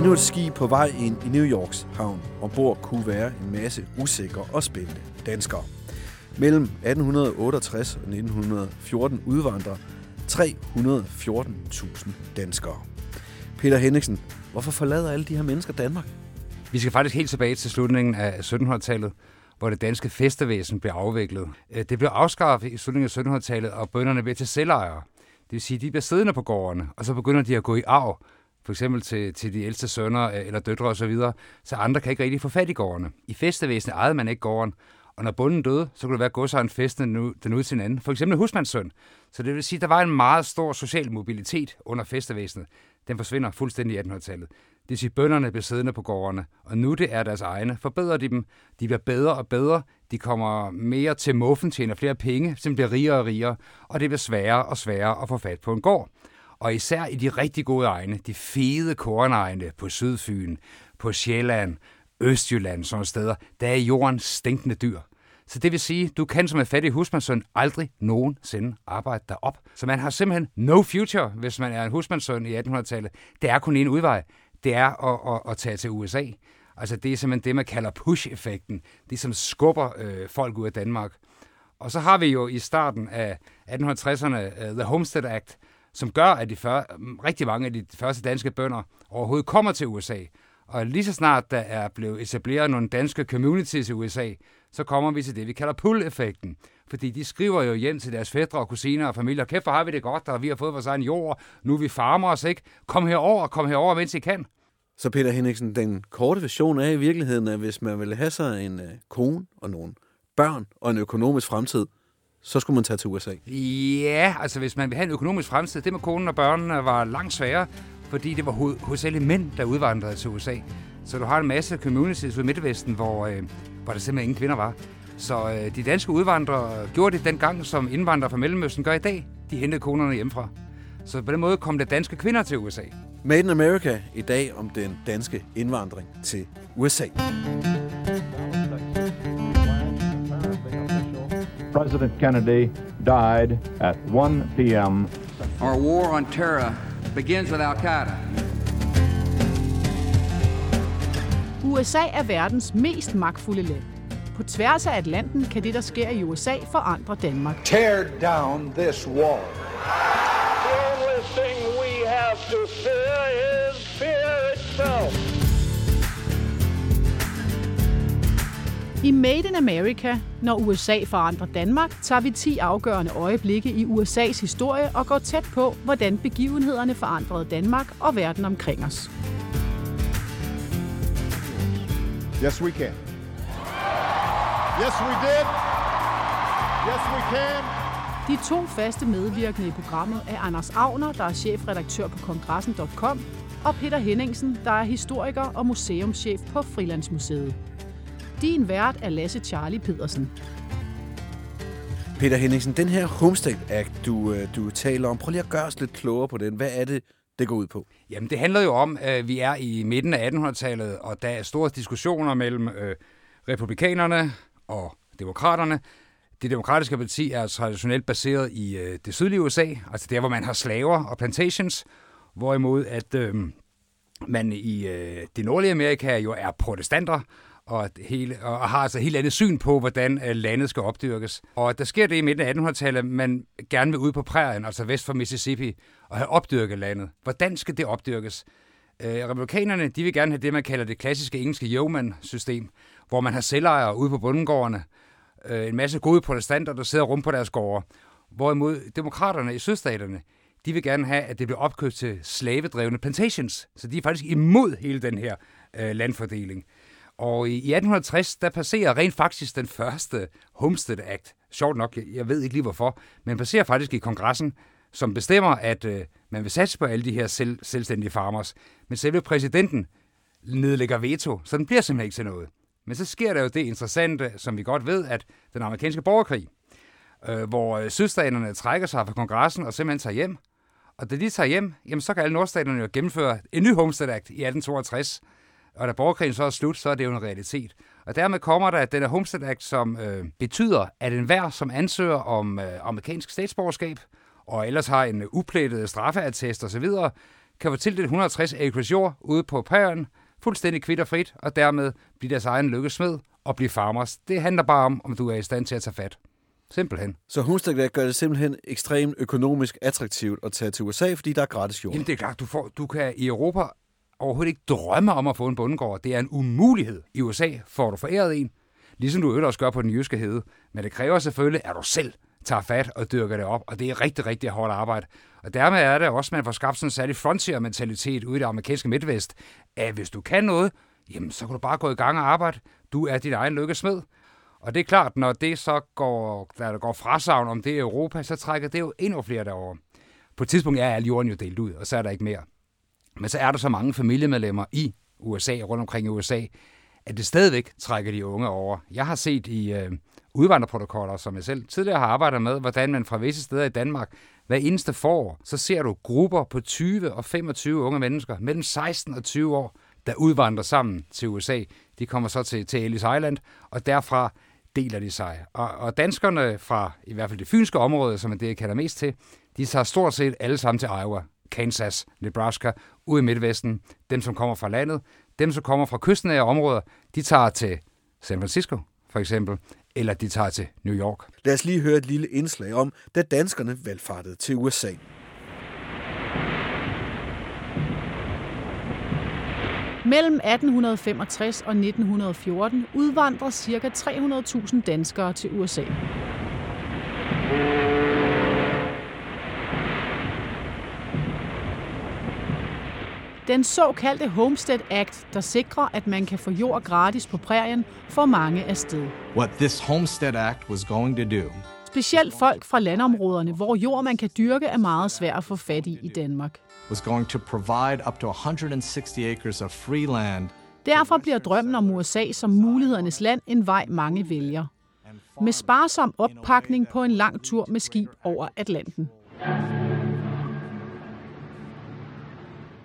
Endnu et skib på vej ind i New Yorks havn. Ombord kunne være en masse usikre og spændte danskere. Mellem 1868 og 1914 udvandrer 314.000 danskere. Peter Henningsen, hvorfor forlader alle de her mennesker Danmark? Vi skal faktisk helt tilbage til slutningen af 1700-tallet, hvor det danske festevæsen blev afviklet. Øh, det blev afskaffet i slutningen af 1700-tallet, og bønderne blev til selvejere. Det vil sige, at de bliver siddende på gårdene, og så begynder de at gå i arv, for eksempel til, til de ældste sønner øh, eller døtre osv., så, videre, så andre kan ikke rigtig få fat i gårdene. I festevæsenet ejede man ikke gården, og når bunden døde, så kunne det være, at godsejeren festede den den ud til en anden. For eksempel husmandssøn. Så det vil sige, at der var en meget stor social mobilitet under festevæsenet. Den forsvinder fuldstændig i 1800-tallet. Det vil sige, at bønderne blev siddende på gårdene, og nu det er deres egne. Forbedrer de dem, de bliver bedre og bedre, de kommer mere til muffen, tjener flere penge, så bliver rigere og rigere, og det bliver sværere og sværere at få fat på en gård. Og især i de rigtig gode egne, de fede kornegne på Sydfyn, på Sjælland, Østjylland, sådan steder, der er jorden stinkende dyr. Så det vil sige, du kan som en fattig husmandssøn aldrig nogensinde arbejde dig op. Så man har simpelthen no future, hvis man er en husmandssøn i 1800-tallet. Det er kun en udvej. Det er at, at, at tage til USA. Altså det er simpelthen det, man kalder push-effekten. Det som skubber øh, folk ud af Danmark. Og så har vi jo i starten af 1860'erne uh, øh, The Homestead Act, som gør, at de før, mm, rigtig mange af de første danske bønder overhovedet kommer til USA. Og lige så snart der er blevet etableret nogle danske communities i USA, så kommer vi til det, vi kalder pull-effekten. Fordi de skriver jo hjem til deres fædre og kusiner og familier, kæft, hvor har vi det godt, og vi har fået vores egen jord, nu er vi farmer os, ikke? Kom herover, kom herover, mens I kan. Så Peter Henriksen, den korte version er i virkeligheden, at hvis man vil have sig en øh, kone og nogle børn og en økonomisk fremtid, så skulle man tage til USA. Ja, altså hvis man vil have en økonomisk fremtid, det med konen og børnene var langt sværere, fordi det var hovedsageligt mænd, der udvandrede til USA. Så du har en masse communities i Midtvesten, hvor, øh, hvor der simpelthen ingen kvinder var. Så øh, de danske udvandrere gjorde det dengang, som indvandrere fra Mellemøsten gør i dag. De hentede konerne hjemmefra. Så på den måde kom der danske kvinder til USA. Made in America i dag om den danske indvandring til USA. President Kennedy died at 1 p.m. Our war on terror begins with Al Qaeda. USA er verdens mest magtfulde land. På tværs af Atlanten kan det, der sker i USA, forandre Danmark. Tear down this wall. The only thing we have to fear is fear itself. I Made in America, når USA forandrer Danmark, tager vi 10 afgørende øjeblikke i USA's historie og går tæt på, hvordan begivenhederne forandrede Danmark og verden omkring os. Yes, we can. Yes, we did. Yes, we can. De to faste medvirkende i programmet er Anders Agner, der er chefredaktør på kongressen.com, og Peter Henningsen, der er historiker og museumschef på Frilandsmuseet. Din vært er Lasse Charlie Pedersen. Peter Henningsen, den her Homestead Act, du, øh, du taler om, prøv lige at gøre os lidt klogere på den. Hvad er det, det går ud på? Jamen, det handler jo om, at vi er i midten af 1800-tallet, og der er store diskussioner mellem øh, republikanerne og demokraterne. Det demokratiske parti er traditionelt baseret i øh, det sydlige USA, altså der, hvor man har slaver og plantations, hvorimod at øh, man i øh, det nordlige Amerika jo er protestanter, og, hele, og har altså et helt andet syn på, hvordan øh, landet skal opdyrkes. Og der sker det i midten af 1800-tallet, man gerne vil ud på prærien, altså vest for Mississippi, og have opdyrket landet. Hvordan skal det opdyrkes? Øh, republikanerne de vil gerne have det, man kalder det klassiske engelske yeoman-system, hvor man har selvejere ude på bundegårdene, øh, en masse gode protestanter, der sidder rum på deres gårde. Hvorimod demokraterne i sydstaterne, de vil gerne have, at det bliver opkøbt til slavedrevne plantations. Så de er faktisk imod hele den her øh, landfordeling. Og i 1860, der passerer rent faktisk den første Homestead Act. Sjovt nok, jeg ved ikke lige hvorfor, men passerer faktisk i kongressen, som bestemmer, at øh, man vil satse på alle de her selv, selvstændige farmers. Men selve præsidenten nedlægger veto, så den bliver simpelthen ikke til noget. Men så sker der jo det interessante, som vi godt ved, at den amerikanske borgerkrig, øh, hvor øh, sydstaterne trækker sig fra kongressen og simpelthen tager hjem. Og da de tager hjem, jamen, så kan alle nordstaterne jo gennemføre en ny Homestead Act i 1862, og da borgerkrigen så er slut, så er det jo en realitet. Og dermed kommer der den her Homestead Act, som øh, betyder, at enhver, som ansøger om øh, amerikansk statsborgerskab, og ellers har en uplættet straffeattest osv., kan få tildelt 160 acres jord ude på prærien, fuldstændig kvitt og dermed blive deres egen lykkesmed og blive farmers. Det handler bare om, om du er i stand til at tage fat. Simpelthen. Så Homestead gør det simpelthen ekstremt økonomisk attraktivt at tage til USA, fordi der er gratis jord. Jamen det er klart, du, får, du kan i Europa overhovedet ikke drømme om at få en bondegård. Det er en umulighed. I USA får du foræret en, ligesom du øvrigt også gør på den jyske hede. Men det kræver selvfølgelig, at du selv tager fat og dyrker det op, og det er rigtig, rigtig hårdt arbejde. Og dermed er det også, at man får skabt sådan en særlig frontier-mentalitet ude i det amerikanske midtvest, at hvis du kan noget, jamen så kan du bare gå i gang og arbejde. Du er din egen lykkesmed. Og det er klart, når det så går, der går frasavn om det i Europa, så trækker det jo endnu flere derover. På et tidspunkt er al jorden jo delt ud, og så er der ikke mere. Men så er der så mange familiemedlemmer i USA, rundt omkring i USA, at det stadigvæk trækker de unge over. Jeg har set i øh, udvandrerprotokoller, som jeg selv tidligere har arbejdet med, hvordan man fra visse steder i Danmark, hver eneste forår, så ser du grupper på 20 og 25 unge mennesker, mellem 16 og 20 år, der udvandrer sammen til USA. De kommer så til, til Ellis Island, og derfra deler de sig. Og, og danskerne fra i hvert fald det fynske område, som er det, jeg kalder mest til, de tager stort set alle sammen til Iowa, Kansas, Nebraska, ud i Midtvesten. Dem, som kommer fra landet, dem, som kommer fra kystnære områder, de tager til San Francisco, for eksempel, eller de tager til New York. Lad os lige høre et lille indslag om, da danskerne valgfartede til USA. Mellem 1865 og 1914 udvandrede ca. 300.000 danskere til USA. Den såkaldte Homestead Act, der sikrer, at man kan få jord gratis på prærien, får mange af sted. What this Homestead Act was going to do Specielt folk fra landområderne, hvor jord man kan dyrke, er meget svært at få fat i i Danmark. was going to provide up to 160 acres of free land Derfor bliver drømmen om USA som mulighedernes land en vej, mange vælger. Med sparsom oppakning på en lang tur med skib over Atlanten.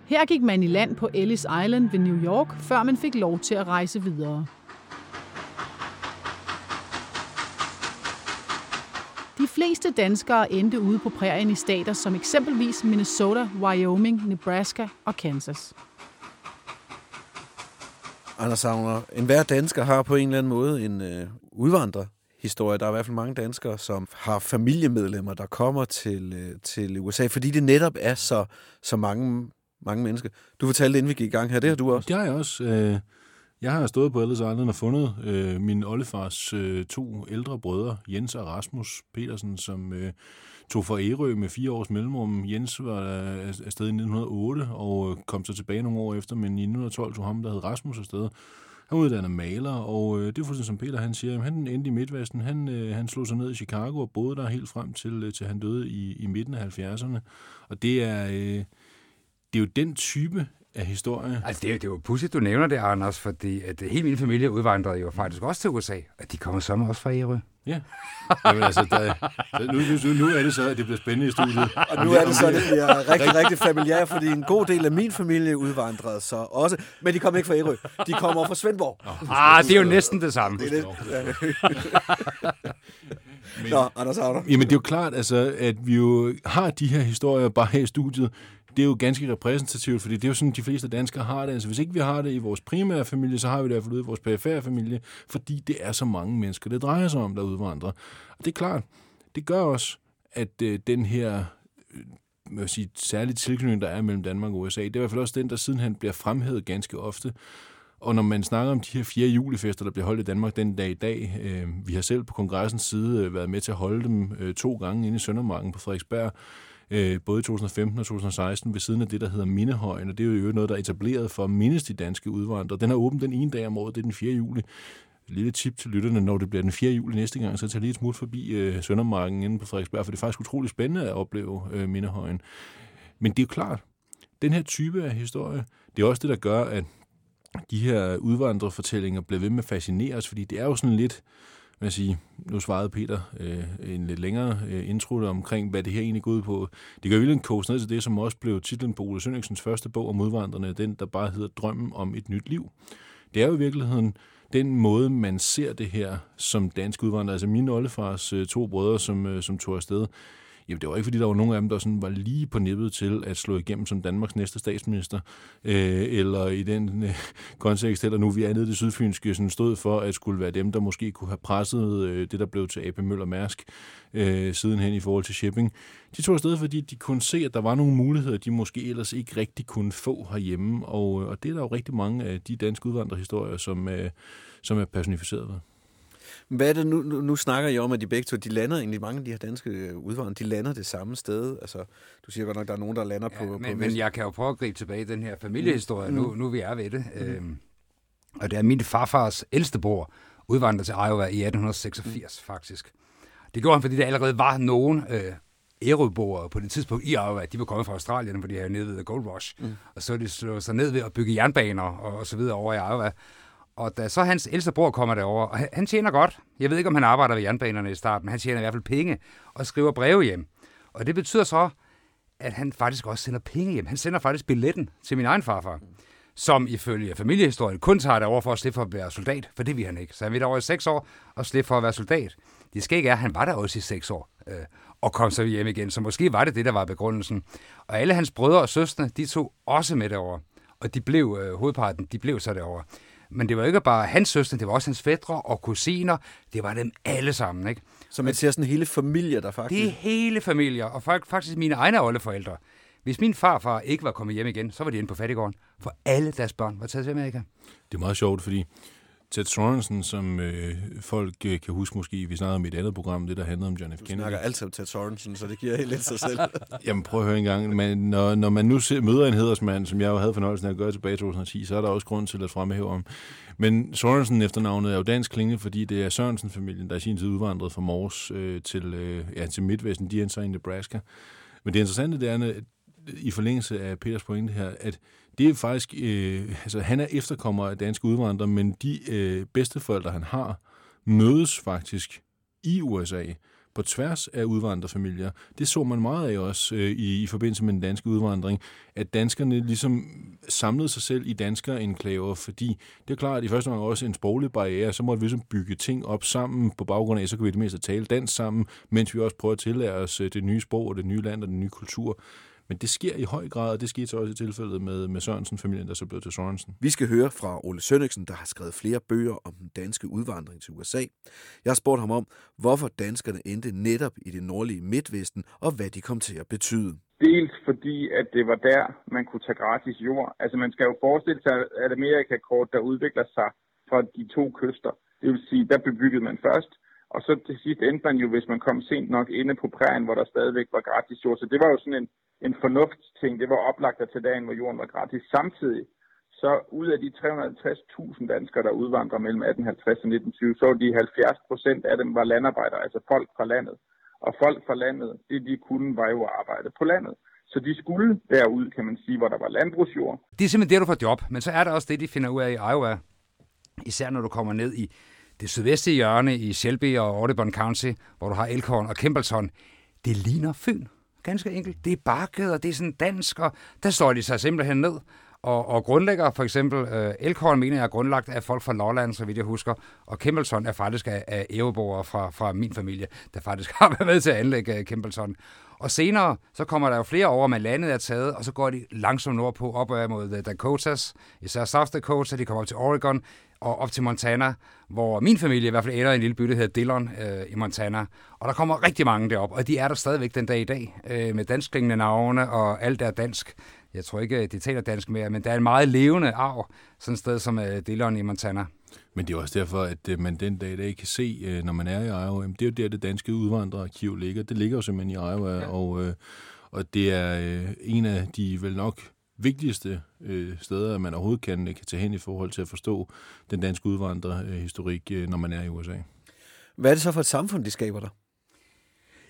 Her gik man i land på Ellis Island ved New York, før man fik lov til at rejse videre. De fleste danskere endte ude på prærien i stater som eksempelvis Minnesota, Wyoming, Nebraska og Kansas. Anders Savner, enhver dansker har på en eller anden måde en øh, udvandrerhistorie. Der er i hvert fald mange danskere, som har familiemedlemmer, der kommer til, øh, til USA, fordi det netop er så, så mange, mange mennesker. Du fortalte, inden vi gik i gang her, det har du også. Det har jeg også. Øh, Jeg har stået på Ellis Island og fundet øh, min oldefars øh, to ældre brødre, Jens og Rasmus Petersen, som øh, tog fra Ærø med fire års mellemrum. Jens var øh, afsted i 1908 og øh, kom så tilbage nogle år efter, men i 1912 tog ham, der hed Rasmus afsted. Han uddannede maler, og øh, det er fuldstændig som Peter han siger, jamen, han endte i Midtvesten. Han, øh, han slog sig ned i Chicago og boede der helt frem til, øh, til han døde i, i midten af 70'erne. Og det er, øh, det er jo den type af historie. Altså, det er, det er jo pudsigt, du nævner det, Anders, fordi at hele min familie udvandrede jo faktisk også til USA, og de kommer sammen også fra Ærø. Ja. Jamen, altså, der, nu, nu, nu er det så, at det bliver spændende i studiet. Og nu er det så, at det bliver rigtig, rigtig familiær, fordi en god del af min familie udvandrede så også. Men de kommer ikke fra Ærø. De kommer fra Svendborg. Ah, det er jo næsten det samme. Det er det. Nå, Anders Havner. Jamen, det er jo klart, altså, at vi jo har de her historier bare her i studiet. Det er jo ganske repræsentativt, fordi det er jo sådan, de fleste danskere har det. Altså, hvis ikke vi har det i vores primære familie, så har vi det i hvert fald ude i vores perifære familie, fordi det er så mange mennesker, det drejer sig om, der udvandrer. Og det er klart, det gør også, at øh, den her øh, jeg sige, særlige tilknytning, der er mellem Danmark og USA, det er i hvert fald også den, der sidenhen bliver fremhævet ganske ofte. Og når man snakker om de her fire julefester, der bliver holdt i Danmark den dag i dag, øh, vi har selv på kongressens side øh, været med til at holde dem øh, to gange inde i Søndermarken på Frederiksberg, øh, både i 2015 og 2016, ved siden af det, der hedder Mindehøjen, og det er jo noget, der er etableret for at mindes de danske udvandrere. Den er åben den ene dag om året, det er den 4. juli. Et lille tip til lytterne, når det bliver den 4. juli næste gang, så tag lige et smut forbi øh, Søndermarken inde på Frederiksberg, for det er faktisk utrolig spændende at opleve øh, Mindehøjen. Men det er jo klart, den her type af historie, det er også det, der gør, at de her udvandrerfortællinger bliver ved med at fascinere os, fordi det er jo sådan lidt, hvad jeg sige, nu svarede Peter øh, en lidt længere øh, intro omkring, hvad det her egentlig går ud på. Det gør virkelig kose ned til det, som også blev titlen på Ole Sønningsens første bog om udvandrerne, den der bare hedder Drømmen om et nyt liv. Det er jo i virkeligheden den måde, man ser det her som dansk udvandrer. Altså mine oldefars øh, to brødre, som, øh, som tog afsted, Jamen, det var ikke, fordi der var nogen af dem, der sådan var lige på nippet til at slå igennem som Danmarks næste statsminister, øh, eller i den øh, kontekst, eller nu vi er nede i det sydfynske, sådan stod for at skulle være dem, der måske kunne have presset øh, det, der blev til AP Møller Mærsk øh, sidenhen i forhold til shipping. De tog afsted, fordi de kunne se, at der var nogle muligheder, de måske ellers ikke rigtig kunne få herhjemme, og, øh, og det er der jo rigtig mange af de danske udvandrerhistorier, som, øh, som er personificeret ved. Hvad er det nu, nu, nu snakker I om, at de begge to, de lander egentlig, mange af de her danske udvandrere, de lander det samme sted. Altså, du siger godt nok, der er nogen, der lander Ja, på... men, på men jeg kan jo prøve at gribe tilbage i den her familiehistorie, Mm. nu, nu vi er ved det. Øhm, og det er min farfars ældste bror, udvandret til Iowa i 1886 faktisk. Det gjorde han, fordi der allerede var nogen øh, på det tidspunkt i Iowa. De var kommet fra Australien, fordi de havde nede ved Gold Rush. Mm. Og så er de slået sig ned ved at bygge jernbaner og, og så videre over i Iowa. Og da så hans ældste bror kommer derover, og han, tjener godt. Jeg ved ikke, om han arbejder ved jernbanerne i starten, men han tjener i hvert fald penge og skriver breve hjem. Og det betyder så, at han faktisk også sender penge hjem. Han sender faktisk billetten til min egen farfar, som ifølge familiehistorien kun tager det over for at slippe for at være soldat, for det vil han ikke. Så han vil over i seks år og slippe for at være soldat. Det skal ikke er, at han var der også i seks år øh, og kom så hjem igen. Så måske var det det, der var begrundelsen. Og alle hans brødre og søstre, de tog også med derover. Og de blev, øh, hovedparten, de blev så derover. Men det var ikke bare hans søstre, det var også hans fædre og kusiner. Det var dem alle sammen, ikke? Så man ser sådan hele familier, der faktisk... Det er hele familier, og fak- faktisk mine egne oldeforældre. Hvis min farfar ikke var kommet hjem igen, så var de inde på fattigården, for alle deres børn var taget til Amerika. Det er meget sjovt, fordi Ted Sorensen, som øh, folk øh, kan huske måske, vi snakkede om i et andet program, det der handlede om John F. Du Kennedy. snakker altid om Ted Sorensen, så det giver helt lidt sig selv. Jamen prøv at høre en gang. Man, når, når man nu ser, møder en hedersmand, som jeg jo havde fornøjelsen af at gøre tilbage i 2010, så er der også grund til at fremhæve om. Men Sorensen efternavnet er jo dansk klinge, fordi det er Sørensen-familien, der i sin tid udvandrede fra Mors øh, til, øh, ja, til Midtvesten. De er så i Nebraska. Men det interessante det er, at i forlængelse af Peters pointe her, at det er faktisk, øh, altså han er efterkommer af danske udvandrere, men de øh, bedsteforældre, han har, mødes faktisk i USA på tværs af udvandrerfamilier. Det så man meget af også øh, i, i forbindelse med den danske udvandring, at danskerne ligesom samlede sig selv i danskere enklaver, fordi det er klart, at i første omgang også en sproglig barriere, så måtte vi ligesom bygge ting op sammen på baggrund af, så kan vi det mindste tale dansk sammen, mens vi også prøver at tillære os øh, det nye sprog og det nye land og den nye kultur. Men det sker i høj grad, og det skete så også i tilfældet med, med Sørensen-familien, der så blev til Sørensen. Vi skal høre fra Ole Sønneksen, der har skrevet flere bøger om den danske udvandring til USA. Jeg har spurgt ham om, hvorfor danskerne endte netop i det nordlige Midtvesten, og hvad de kom til at betyde. Dels fordi, at det var der, man kunne tage gratis jord. Altså man skal jo forestille sig, at Amerikakort, der udvikler sig fra de to kyster. Det vil sige, der bebyggede man først, og så til sidst endte man jo, hvis man kom sent nok inde på prærien, hvor der stadigvæk var gratis jord. Så det var jo sådan en, en fornuftsting. Det var oplagt at til dagen, hvor jorden var gratis. Samtidig, så ud af de 350.000 danskere, der udvandrer mellem 1850 og 1920, så de 70 procent af dem var landarbejdere, altså folk fra landet. Og folk fra landet, det de kunne, var jo at arbejde på landet. Så de skulle derud, kan man sige, hvor der var landbrugsjord. Det er simpelthen det, du får job, men så er der også det, de finder ud af i Iowa. Især når du kommer ned i det sydvestlige hjørne i Shelby og Audubon County, hvor du har Elkhorn og Kimballton. Det ligner Fyn. Ganske enkelt. Det er bakket, og det er sådan dansk, og der står de sig simpelthen ned. Og, og grundlægger for eksempel, øh, Elkhorn mener jeg er grundlagt af folk fra Lolland, så vidt jeg husker, og Kimballton er faktisk af, af æveboere fra, fra min familie, der faktisk har været med til at anlægge uh, Og senere, så kommer der jo flere over, med landet er taget, og så går de langsomt nordpå op mod øh, Dakotas, især South Dakota, de kommer op til Oregon, og op til Montana, hvor min familie i hvert fald ender i en lille by, der hedder Dillon øh, i Montana. Og der kommer rigtig mange derop, og de er der stadigvæk den dag i dag, øh, med danskklingende navne, og alt er dansk. Jeg tror ikke, de taler dansk mere, men der er en meget levende arv, sådan et sted som øh, Dillon i Montana. Men det er også derfor, at øh, man den dag i dag kan se, øh, når man er i Iowa, det er jo der, det danske udvandrerarkiv ligger. Det ligger jo simpelthen i Iowa, ja. og, øh, og det er øh, en af de vel nok vigtigste øh, steder, man overhovedet kan, kan tage hen i forhold til at forstå den danske udvandrerhistorik, øh, når man er i USA. Hvad er det så for et samfund, de skaber der?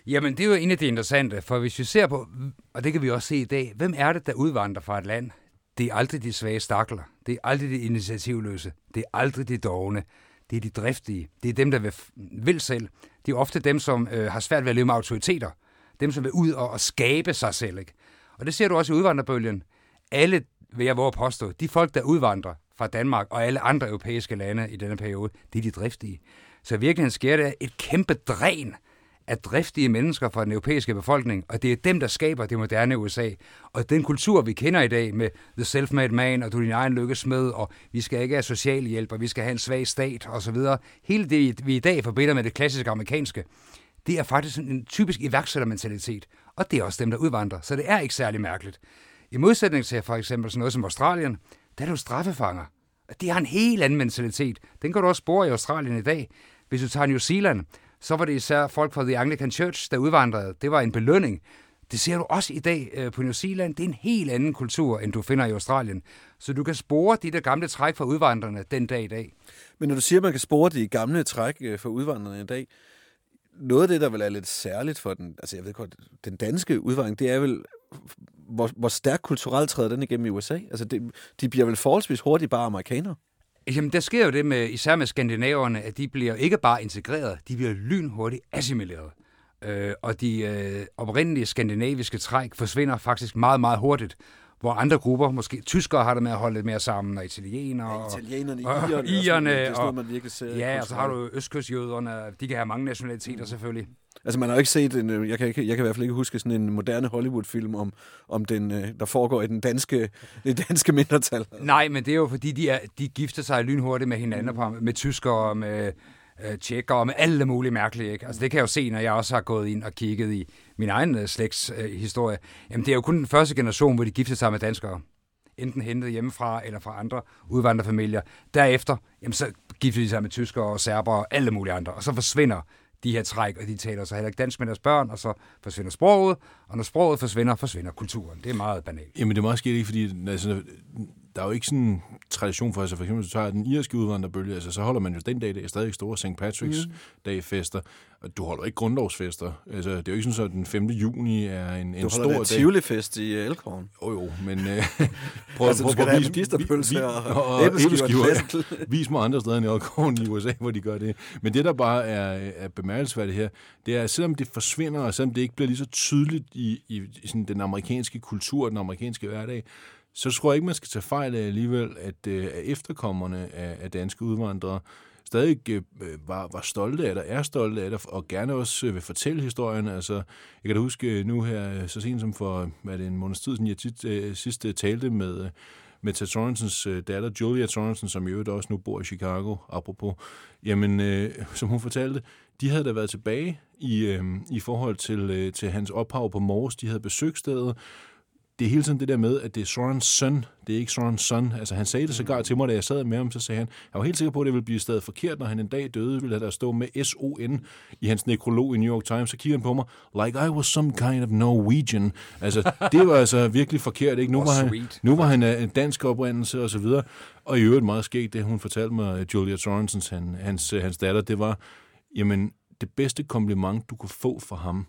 Jamen, det er jo en af de interessante, for hvis vi ser på, og det kan vi også se i dag, hvem er det, der udvandrer fra et land? Det er aldrig de svage stakler. Det er aldrig de initiativløse. Det er aldrig de dogne. Det er de driftige. Det er dem, der vil, vil selv. Det er ofte dem, som øh, har svært ved at leve med autoriteter. Dem, som vil ud og, og skabe sig selv. Ikke? Og det ser du også i udvandrerbølgen. Alle, vil jeg våge påstå, de folk, der udvandrer fra Danmark og alle andre europæiske lande i denne periode, det er de driftige. Så i virkeligheden sker der et kæmpe dræn er driftige mennesker fra den europæiske befolkning, og det er dem, der skaber det moderne USA. Og den kultur, vi kender i dag med The Self-Made Man, og du er din egen lykkesmed, og vi skal ikke have socialhjælp, og vi skal have en svag stat, osv. Hele det, vi i dag forbinder med det klassiske amerikanske, det er faktisk en typisk iværksættermentalitet, og det er også dem, der udvandrer, så det er ikke særlig mærkeligt. I modsætning til for eksempel sådan noget som Australien, der er du straffefanger. De har en helt anden mentalitet. Den kan du også spore i Australien i dag. Hvis du tager New Zealand, så var det især folk fra The Anglican Church, der udvandrede. Det var en belønning. Det ser du også i dag øh, på New Zealand. Det er en helt anden kultur, end du finder i Australien. Så du kan spore de der gamle træk fra udvandrerne den dag i dag. Men når du siger, at man kan spore de gamle træk øh, fra udvandrerne i dag, noget af det, der vel er lidt særligt for den, altså jeg ved godt, den danske udvandring, det er vel, hvor, hvor stærkt kulturelt træder den igennem i USA? Altså det, de bliver vel forholdsvis hurtigt bare amerikanere? Jamen, der sker jo det med, især med skandinaverne, at de bliver ikke bare integreret, de bliver lynhurtigt assimileret. Øh, og de øh, oprindelige skandinaviske træk forsvinder faktisk meget, meget hurtigt hvor andre grupper, måske tyskere har det med at holde lidt mere sammen, og italienere, ja, italienerne, og, og, irerne, det er sådan noget, man virkelig ser. Ja, og så har du østkystjøderne, de kan have mange nationaliteter mm. selvfølgelig. Altså man har jo ikke set, en, øh, jeg, kan, jeg kan i hvert fald ikke huske sådan en moderne Hollywood-film om, om den, øh, der foregår i den danske, det danske mindretal. Nej, men det er jo fordi, de, er, de gifter sig lynhurtigt med hinanden, mm. med tyskere, med øh, tjekker og med alle mulige mærkelige. Ikke? Altså, det kan jeg jo se, når jeg også har gået ind og kigget i min egen øh, slægtshistorie. Øh, historie. Jamen, det er jo kun den første generation, hvor de giftede sig med danskere. Enten hentet hjemmefra eller fra andre udvandrerfamilier. Derefter, jamen, så giftede de sig med tyskere og serbere og alle mulige andre. Og så forsvinder de her træk, og de taler så heller ikke dansk med deres børn, og så forsvinder sproget, og når sproget forsvinder, forsvinder kulturen. Det er meget banalt. Jamen det er meget skidt, fordi altså, der er jo ikke sådan tradition for, altså for eksempel, hvis du tager den irske udvandrerbølge, altså så holder man jo den dag, det er stadig store St. Patrick's mm. dag fester, og du holder ikke grundlovsfester. Altså, det er jo ikke sådan, at den 5. juni er en, en stor dag. Du holder Tivoli-fest i Elkhorn. Jo jo, men øh, prøv, altså, prøv, prøv, prøv, vis, vi, og, og, og æbleskiver. Ja. Vis mig andre steder end i Elkhorn i USA, hvor de gør det. Men det, der bare er, er bemærkelsesværdigt her, det er, at selvom det forsvinder, og selvom det ikke bliver lige så tydeligt i, i, i sådan den amerikanske kultur, den amerikanske hverdag, så tror jeg ikke, man skal tage fejl af alligevel, at, øh, at efterkommerne af, af danske udvandrere stadig øh, øh, var, var stolte af det, er stolte af det, og gerne også vil fortælle historien. Altså, jeg kan da huske nu her, så sent som for hvad det, en måneds tid siden, jeg tit, sidst talte med, med Ted Sorensens datter, Julia Sorensen, som i øvrigt også nu bor i Chicago, apropos, jamen, øh, som hun fortalte, de havde da været tilbage i, øh, i forhold til, øh, til hans ophav på Mors. De havde besøgt stedet, det er hele tiden det der med, at det er Sorens søn, det er ikke Sorens søn. Altså han sagde det sågar til mig, da jeg sad med ham, så sagde han, jeg var helt sikker på, at det ville blive stadig forkert, når han en dag døde, ville der stå med S-O-N i hans nekrolog i New York Times, så kigger han på mig, like I was some kind of Norwegian. Altså, det var altså virkelig forkert, ikke? Nu var han, nu var han en dansk oprindelse og så videre. Og i øvrigt meget skægt, det hun fortalte mig, Julia Sorensens, han, hans, hans datter, det var, jamen, det bedste kompliment, du kunne få fra ham,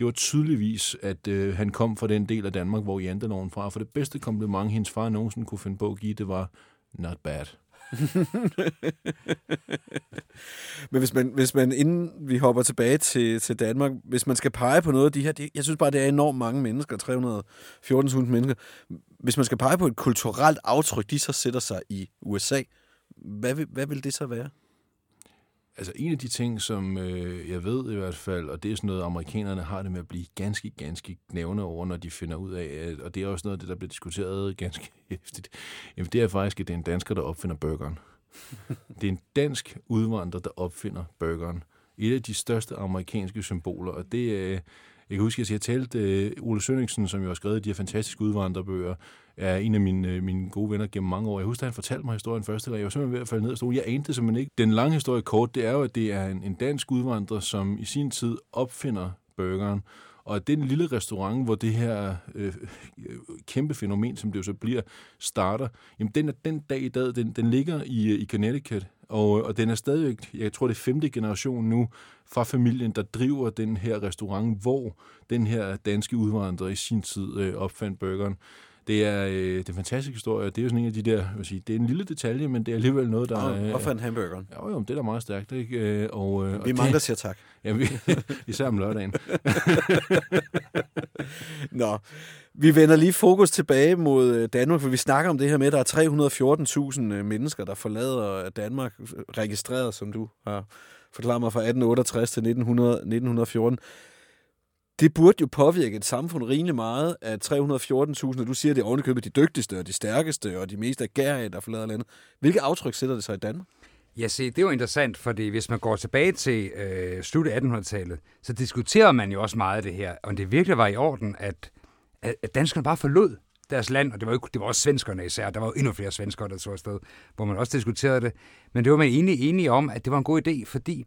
det var tydeligvis, at øh, han kom fra den del af Danmark, hvor janteloven fra. For det bedste kompliment, hendes far nogensinde kunne finde på at give, det var not bad. Men hvis man, hvis man, inden vi hopper tilbage til, til Danmark, hvis man skal pege på noget af de her, det, jeg synes bare, det er enormt mange mennesker, 314.000 mennesker. Hvis man skal pege på et kulturelt aftryk, de så sætter sig i USA, hvad vil, hvad vil det så være? Altså en af de ting, som øh, jeg ved i hvert fald, og det er sådan noget, amerikanerne har det med at blive ganske, ganske gnævne over, når de finder ud af, og det er også noget af det, der bliver diskuteret ganske hæftigt, jamen det er faktisk, at det er en dansker, der opfinder burgeren. det er en dansk udvandrer, der opfinder burgeren. Et af de største amerikanske symboler, og det er... Øh, jeg kan huske, at jeg talte uh, øh, Ole Sønningsen, som jo har skrevet de her fantastiske udvandrerbøger, er en af mine, øh, mine gode venner gennem mange år. Jeg husker, at han fortalte mig historien første gang. Jeg var simpelthen ved at falde ned og stå. Jeg anede det simpelthen ikke. Den lange historie kort, det er jo, at det er en, en dansk udvandrer, som i sin tid opfinder burgeren. Og den lille restaurant, hvor det her øh, øh, kæmpe fænomen, som det jo så bliver, starter, jamen den er den dag i dag, den, den ligger i, øh, i Connecticut, og, og den er stadigvæk, jeg tror det er femte generation nu, fra familien, der driver den her restaurant, hvor den her danske udvandrer i sin tid øh, opfandt burgeren. Det er, øh, det er en fantastisk historie. Det er jo sådan en af de der, vil sige, det er en lille detalje, men det er alligevel noget, der... Og, øh, hvorfor en hamburgeren? Ja, jo, det er da meget stærkt. Ikke? Øh, og, øh, vi er mange, der siger tak. Ja, vi, især om lørdagen. Nå, vi vender lige fokus tilbage mod øh, Danmark, for vi snakker om det her med, at der er 314.000 øh, mennesker, der forlader Danmark, registreret, som du har forklaret mig, fra 1868 til 1900, 1914. Det burde jo påvirke et samfund rimelig meget, at 314.000, og du siger, at det er ovenikøbet de dygtigste og de stærkeste og de mest agerige, der forlader landet. Hvilke aftryk sætter det sig i Danmark? Ja, se, det er jo interessant, fordi hvis man går tilbage til øh, slut af 1800-tallet, så diskuterer man jo også meget af det her, om det virkelig var i orden, at, at danskerne bare forlod deres land, og det var, jo, det var også svenskerne især, der var jo endnu flere svenskere, der tog afsted, hvor man også diskuterede det. Men det var man egentlig enige om, at det var en god idé, fordi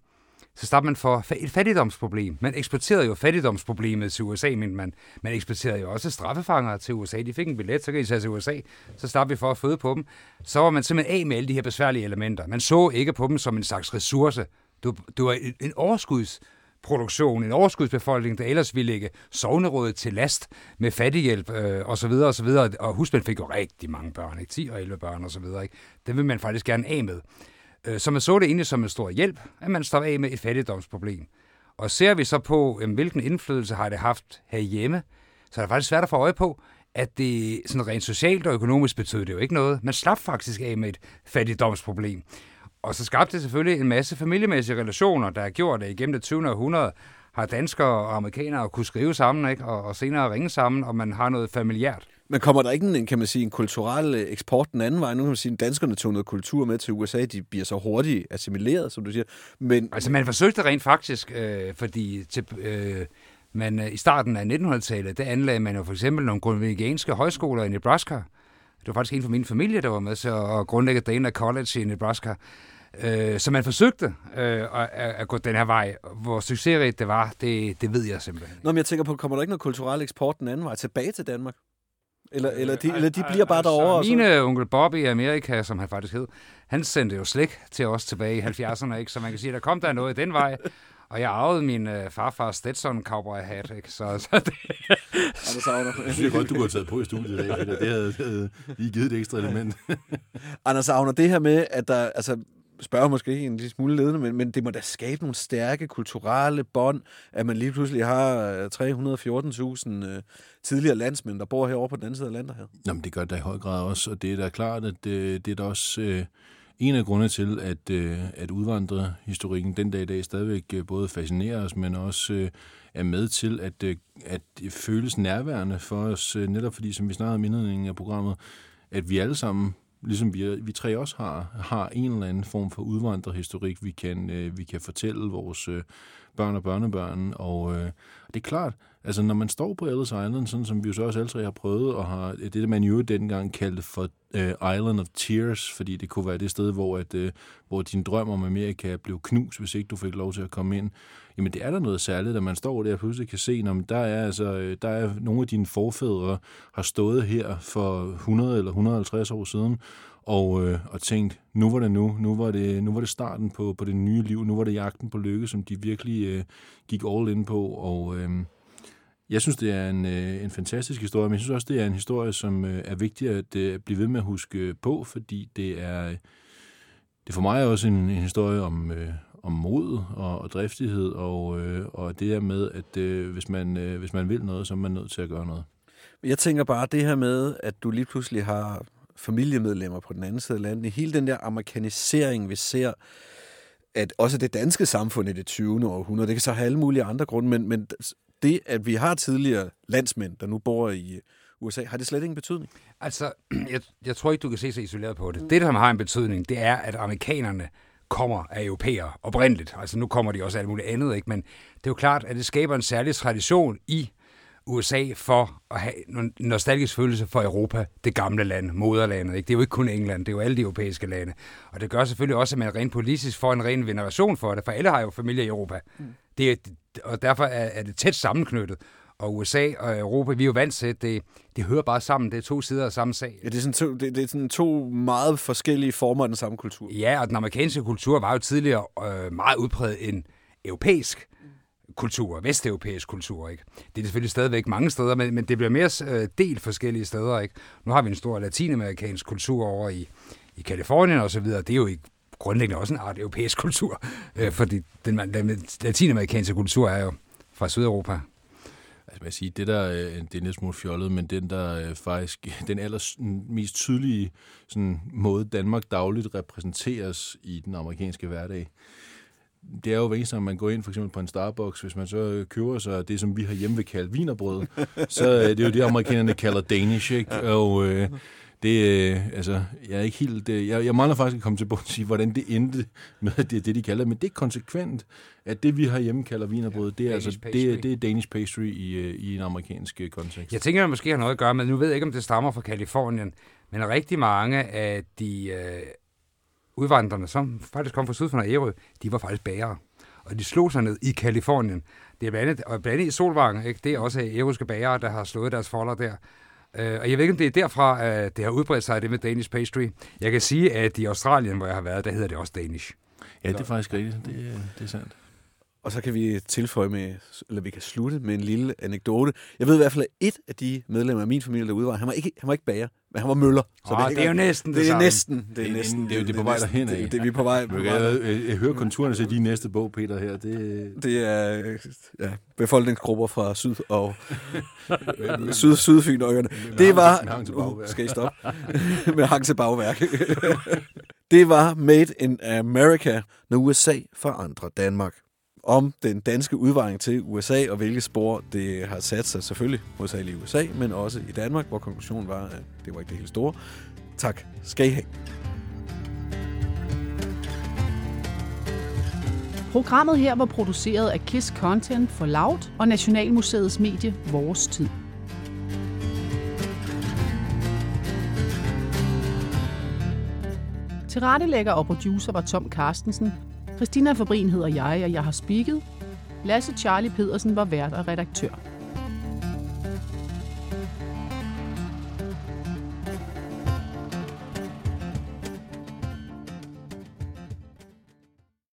så startede man for et fattigdomsproblem. Man eksporterede jo fattigdomsproblemet til USA, men man, man eksporterede jo også straffefanger til USA. De fik en billet, så kan I tage til USA. Så startede vi for at føde på dem. Så var man simpelthen af med alle de her besværlige elementer. Man så ikke på dem som en slags ressource. Det var en overskuds produktion, en overskudsbefolkning, der ellers ville lægge sovnerådet til last med fattighjælp øh, og så videre og så videre. Og husband fik jo rigtig mange børn, ikke? 10 og 11 børn og så videre. Ikke? Det vil man faktisk gerne af med. Øh, så man så det egentlig som en stor hjælp, at man står af med et fattigdomsproblem. Og ser vi så på, øh, hvilken indflydelse har det haft herhjemme, så er det faktisk svært at få øje på, at det sådan rent socialt og økonomisk betød det jo ikke noget. Man slap faktisk af med et fattigdomsproblem. Og så skabte det selvfølgelig en masse familiemæssige relationer, der har gjort, at igennem det 20. århundrede har danskere og amerikanere kunne skrive sammen, ikke? Og, og senere ringe sammen, og man har noget familiært. Men kommer der ikke en, kan man sige, en kulturel øh, eksport den anden vej? Nu kan man sige, at danskerne tog noget kultur med til USA. De bliver så hurtigt assimileret, som du siger. Men... Altså, man forsøgte rent faktisk, øh, fordi til, øh, man, øh, i starten af 1900-tallet, der anlagde man jo for eksempel nogle grundvigianske højskoler i Nebraska. Det var faktisk en fra min familie, der var med til at grundlægge Dana College i Nebraska. Øh, så man forsøgte øh, at, at gå den her vej. Hvor succesrigt det var, det, det ved jeg simpelthen. Nå, men jeg tænker på, kommer der ikke noget kulturel eksport den anden vej tilbage til Danmark? Eller, eller, de, eller de bliver bare altså, derovre? Mine onkel Bobby i Amerika, som han faktisk hed, han sendte jo slik til os tilbage i 70'erne, ikke? så man kan sige, at der kom der noget den vej. Og jeg arvede min øh, farfars Stetson cowboy hat, ikke? Så, så det... Anders Agner. Jeg synes godt, du kunne have taget på i studiet i dag, det havde, det havde lige givet et ekstra element. Anders Agner, det her med, at der, altså, spørger måske en lille smule ledende, men, men det må da skabe nogle stærke kulturelle bånd, at man lige pludselig har øh, 314.000 øh, tidligere landsmænd, der bor herovre på den anden side af landet her. Jamen, det gør det i høj grad også, og det er da klart, at det, det er da også øh, en af grundene til, at, øh, at udvandrerhistorikken den dag i dag stadigvæk øh, både fascinerer os, men også øh, er med til, at, øh, at føles nærværende for os, øh, netop fordi, som vi snakkede om indledningen af programmet, at vi alle sammen ligesom vi, vi tre også har, har en eller anden form for udvandrerhistorik, vi kan, øh, vi kan fortælle vores øh, børn og børnebørn. Og øh, det er klart, altså når man står på Ellis Island, sådan som vi jo så også altid har prøvet, og har det, der man jo dengang kaldte for øh, Island of Tears, fordi det kunne være det sted, hvor, at, øh, hvor din drøm om Amerika blev knust, hvis ikke du fik lov til at komme ind. Jamen det er der noget særligt, at man står der og pludselig kan se, når der er, altså, øh, der er nogle af dine forfædre har stået her for 100 eller 150 år siden, og, øh, og tænkt, nu var det nu, nu var det, nu var det starten på, på det nye liv, nu var det jagten på lykke, som de virkelig øh, gik all in på, og øh, jeg synes, det er en, øh, en fantastisk historie, men jeg synes også, det er en historie, som øh, er vigtig at øh, blive ved med at huske på, fordi det er, det er for mig også en, en historie om, om mod og, og driftighed, og, øh, og det her med, at øh, hvis, man, øh, hvis man vil noget, så er man nødt til at gøre noget. Jeg tænker bare det her med, at du lige pludselig har familiemedlemmer på den anden side af landet. Hele den der amerikanisering, vi ser, at også det danske samfund i det 20. århundrede, det kan så have alle mulige andre grunde, men, men det, at vi har tidligere landsmænd, der nu bor i USA, har det slet ingen betydning? Altså, jeg, jeg tror ikke, du kan se så isoleret på det. Det, der har en betydning, det er, at amerikanerne kommer af europæere oprindeligt. Altså nu kommer de også af alt muligt andet, ikke? men det er jo klart, at det skaber en særlig tradition i USA for at have en nostalgisk følelse for Europa, det gamle land, moderlandet. Ikke? Det er jo ikke kun England, det er jo alle de europæiske lande. Og det gør selvfølgelig også, at man rent politisk får en ren veneration for det, for alle har jo familie i Europa. Mm. Det er, og derfor er, er det tæt sammenknyttet. Og USA og Europa, vi er jo vant til, at det, det hører bare sammen. Det er to sider af samme sag. Ja, det er, sådan to, det, det er sådan to meget forskellige former af den samme kultur. Ja, og den amerikanske kultur var jo tidligere øh, meget udpræget en europæisk kultur, vesteuropæisk kultur. Ikke? Det er selvfølgelig stadigvæk mange steder, men, men det bliver mere øh, delt forskellige steder. Ikke? Nu har vi en stor latinamerikansk kultur over i, i Kalifornien og så videre. Det er jo ikke grundlæggende også en art europæisk kultur, øh, fordi den, den latinamerikanske kultur er jo fra Sydeuropa. Altså, man sige, det der, øh, det er lidt lille smule fjollet, men den der øh, faktisk, den aller mest tydelige sådan, måde, Danmark dagligt repræsenteres i den amerikanske hverdag, det er jo hver eneste, man går ind for eksempel på en Starbucks, hvis man så øh, køber sig det, som vi har hjemme vil kalde vinerbrød, så det er det jo det, amerikanerne kalder Danish, ikke? Og øh, det, øh, altså, jeg er ikke helt, øh, jeg, jeg mangler faktisk at komme til at sige, hvordan det endte med, det det, de kalder men det er konsekvent, at det, vi har hjemme kalder vinerbrød, det er, altså, det, det er Danish pastry i, øh, i en amerikansk kontekst. Jeg tænker, at det måske har noget at gøre med, nu ved jeg ikke, om det stammer fra Kalifornien, men rigtig mange af de øh, udvandrerne, som faktisk kom fra syd for Ærø, de var faktisk bærere. Og de slog sig ned i Kalifornien. Det er blandt andet, og blandt andet i Solvang, ikke? det er også æruske bærere, der har slået deres folder der. Øh, og jeg ved ikke, om det er derfra, at det har udbredt sig, det med Danish pastry. Jeg kan sige, at i Australien, hvor jeg har været, der hedder det også Danish. Ja, det er faktisk rigtigt. Det, det er sandt. Og så kan vi tilføje med, eller vi kan slutte med en lille anekdote. Jeg ved i hvert fald, at et af de medlemmer af min familie derude var, han var ikke, han var ikke bager, men han var møller. Så oh, det, det, er jo næsten det, det samme. Er næsten, det er næsten. Det, er, det er på vej derhen af. Det, det, er vi på vej. På jeg, jeg, jeg, jeg hører konturerne til din næste bog, Peter, her. Det, det er ja, befolkningsgrupper fra syd og syd, sydfyn og øerne. Det var... Uh, skal I stoppe? med hang til bagværk. det var Made in America, når USA forandrer Danmark om den danske udvejning til USA, og hvilke spor det har sat sig selvfølgelig hovedsageligt i USA, men også i Danmark, hvor konklusionen var, at det var ikke det helt store. Tak skal I have. Programmet her var produceret af KISS Content for Loud og Nationalmuseets medie Vores Tid. Tilrettelægger og producer var Tom Carstensen, Christina Fabrin hedder jeg, og jeg har spikket. Lasse Charlie Pedersen var vært og redaktør.